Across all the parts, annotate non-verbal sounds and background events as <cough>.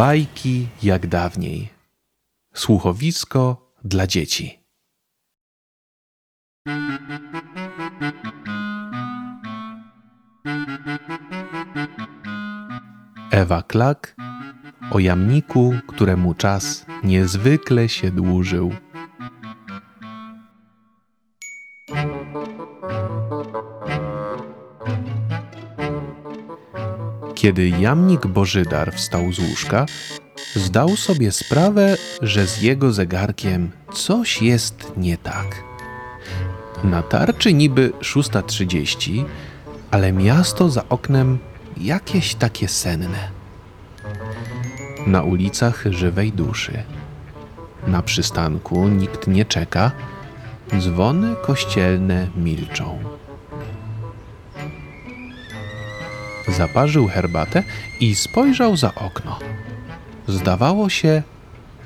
Bajki jak dawniej. Słuchowisko dla dzieci. Ewa Klak o jamniku, któremu czas niezwykle się dłużył. Kiedy jamnik Bożydar wstał z łóżka, zdał sobie sprawę, że z jego zegarkiem coś jest nie tak. Na tarczy niby 6.30, ale miasto za oknem jakieś takie senne. Na ulicach żywej duszy. Na przystanku nikt nie czeka, dzwony kościelne milczą. Zaparzył herbatę i spojrzał za okno. Zdawało się,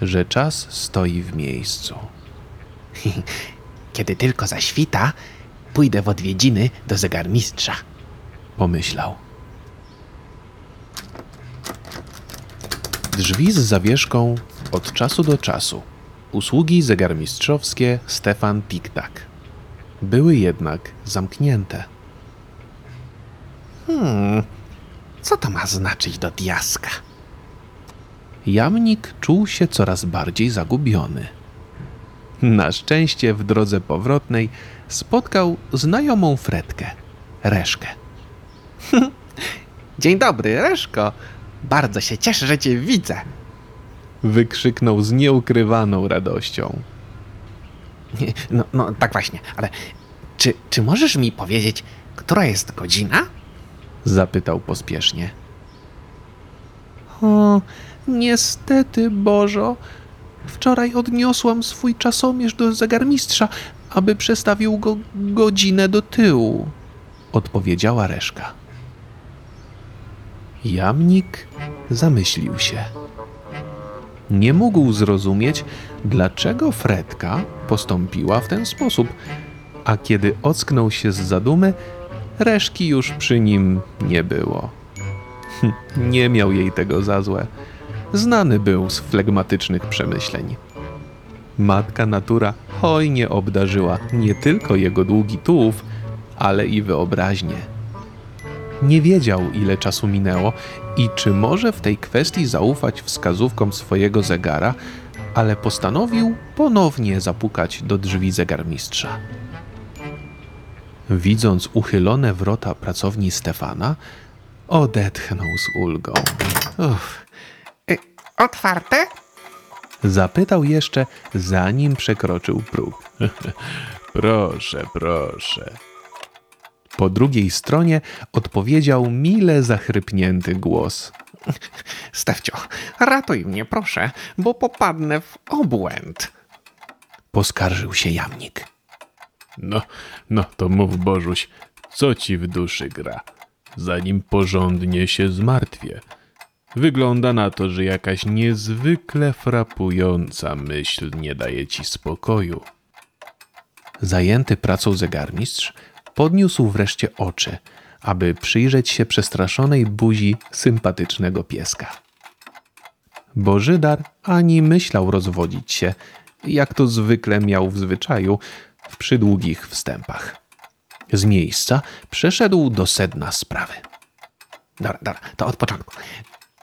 że czas stoi w miejscu. <laughs> Kiedy tylko zaświta, pójdę w odwiedziny do zegarmistrza. Pomyślał. Drzwi z zawieszką od czasu do czasu. Usługi zegarmistrzowskie Stefan Tiktak. Były jednak zamknięte. Hmm, co to ma znaczyć do diaska? Jamnik czuł się coraz bardziej zagubiony. Na szczęście w drodze powrotnej spotkał znajomą Fredkę, Reszkę. <laughs> Dzień dobry, Reszko. Bardzo się cieszę, że cię widzę. Wykrzyknął z nieukrywaną radością. <laughs> No, no tak właśnie, ale czy, czy możesz mi powiedzieć, która jest godzina? Zapytał pospiesznie. O, niestety, Bożo. Wczoraj odniosłam swój czasomierz do zegarmistrza, aby przestawił go godzinę do tyłu, odpowiedziała Reszka. Jamnik zamyślił się. Nie mógł zrozumieć, dlaczego Fredka postąpiła w ten sposób, a kiedy ocknął się z zadumy, reszki już przy nim nie było. <laughs> Nie miał jej tego za złe. Znany był z flegmatycznych przemyśleń. Matka natura hojnie obdarzyła nie tylko jego długi tułów, ale i wyobraźnię. Nie wiedział, ile czasu minęło i czy może w tej kwestii zaufać wskazówkom swojego zegara, ale postanowił ponownie zapukać do drzwi zegarmistrza. Widząc uchylone wrota pracowni Stefana, odetchnął z ulgą. Uff, Y, otwarte? zapytał jeszcze, zanim przekroczył próg. <laughs> proszę, proszę. Po drugiej stronie odpowiedział mile zachrypnięty głos. Stefcio, ratuj mnie proszę, bo popadnę w obłęd. Poskarżył się jamnik. No, no to mów Bożuś, co ci w duszy gra, zanim porządnie się zmartwię. Wygląda na to, że jakaś niezwykle frapująca myśl nie daje ci spokoju. Zajęty pracą zegarmistrz podniósł wreszcie oczy, aby przyjrzeć się przestraszonej buzi sympatycznego pieska. Bożydar ani myślał rozwodzić się, jak to zwykle miał w zwyczaju w przydługich wstępach. Z miejsca przeszedł do sedna sprawy. Dobra, dobra, to od początku.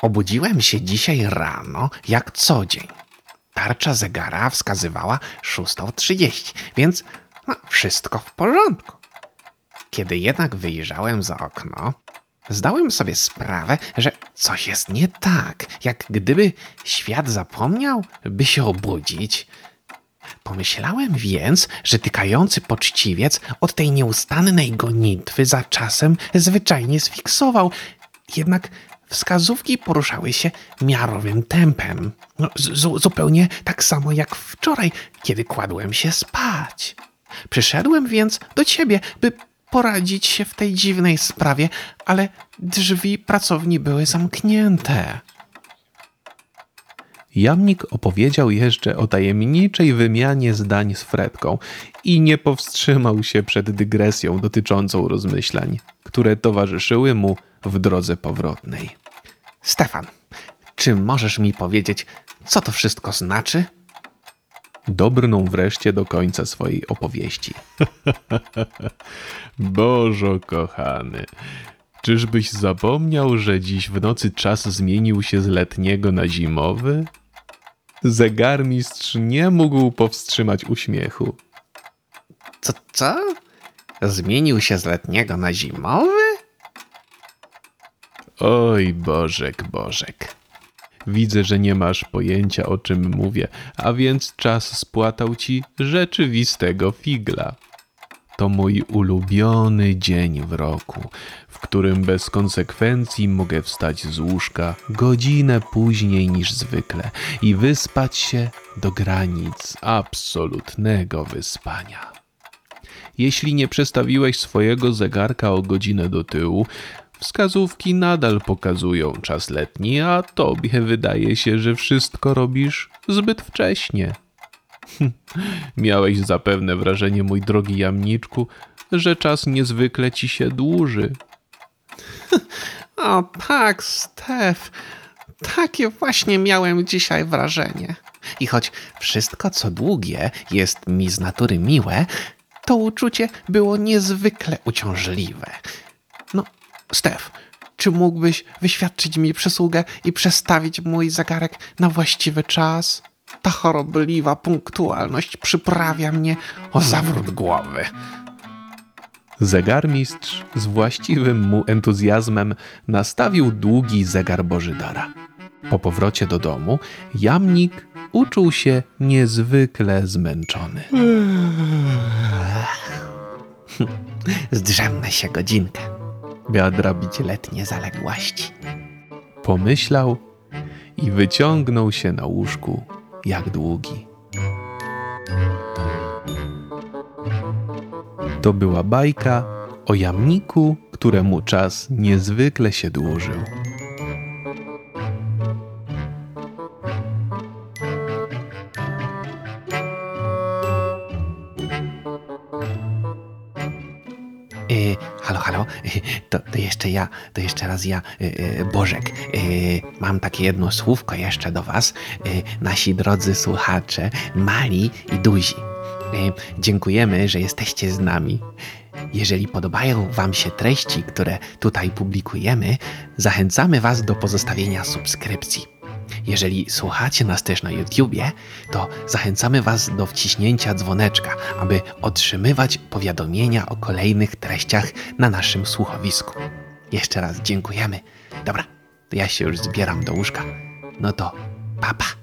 Obudziłem się dzisiaj rano, jak co dzień. Tarcza zegara wskazywała 6.30, więc no, wszystko w porządku. Kiedy jednak wyjrzałem za okno, zdałem sobie sprawę, że coś jest nie tak, jak gdyby świat zapomniał, by się obudzić. Pomyślałem więc, że tykający poczciwiec od tej nieustannej gonitwy za czasem zwyczajnie sfiksował. Jednak wskazówki poruszały się miarowym tempem. No, zupełnie tak samo jak wczoraj, kiedy kładłem się spać. Przyszedłem więc do ciebie, by poradzić się w tej dziwnej sprawie, ale drzwi pracowni były zamknięte. Jamnik opowiedział jeszcze o tajemniczej wymianie zdań z Fredką i nie powstrzymał się przed dygresją dotyczącą rozmyślań, które towarzyszyły mu w drodze powrotnej. Stefan, czy możesz mi powiedzieć, co to wszystko znaczy? Dobrnął wreszcie do końca swojej opowieści. <laughs> Bożo kochany, czyżbyś zapomniał, że dziś w nocy czas zmienił się z letniego na zimowy? Zegarmistrz nie mógł powstrzymać uśmiechu. Co, co? Zmienił się z letniego na zimowy? Oj, Bożek, Bożek. Widzę, że nie masz pojęcia o czym mówię, a więc czas spłatał ci rzeczywistego figla. To mój ulubiony dzień w roku, w którym bez konsekwencji mogę wstać z łóżka godzinę później niż zwykle i wyspać się do granic absolutnego wyspania. Jeśli nie przestawiłeś swojego zegarka o godzinę do tyłu, wskazówki nadal pokazują czas letni, a tobie wydaje się, że wszystko robisz zbyt wcześnie. <laughs> Miałeś zapewne wrażenie, mój drogi jamniczku, że czas niezwykle ci się dłuży. <laughs> O tak, Stef. Takie właśnie miałem dzisiaj wrażenie. I choć wszystko, co długie, jest mi z natury miłe, to uczucie było niezwykle uciążliwe. No, Stef, czy mógłbyś wyświadczyć mi przysługę i przestawić mój zegarek na właściwy czas? Ta chorobliwa punktualność przyprawia mnie o zawrót głowy. Zegarmistrz z właściwym mu entuzjazmem nastawił długi zegar Bożydara. Po powrocie do domu jamnik uczuł się niezwykle zmęczony. <laughs> Zdrzemnę się godzinkę, by odrobić letnie zaległości. Pomyślał i wyciągnął się na łóżku jak długi. To była bajka o jamniku, któremu czas niezwykle się dłużył. Y, halo, halo, y, to, to jeszcze ja, to jeszcze raz ja, y, y, Bożek. Mam takie jedno słówko jeszcze do Was, nasi drodzy słuchacze, mali i duzi. Dziękujemy, że jesteście z nami. Jeżeli podobają Wam się treści, które tutaj publikujemy, zachęcamy Was do pozostawienia subskrypcji. Jeżeli słuchacie nas też na YouTubie, to zachęcamy Was do wciśnięcia dzwoneczka, aby otrzymywać powiadomienia o kolejnych treściach na naszym słuchowisku. Jeszcze raz dziękujemy. Dobra, to ja się już zbieram do łóżka. No to papa. Pa.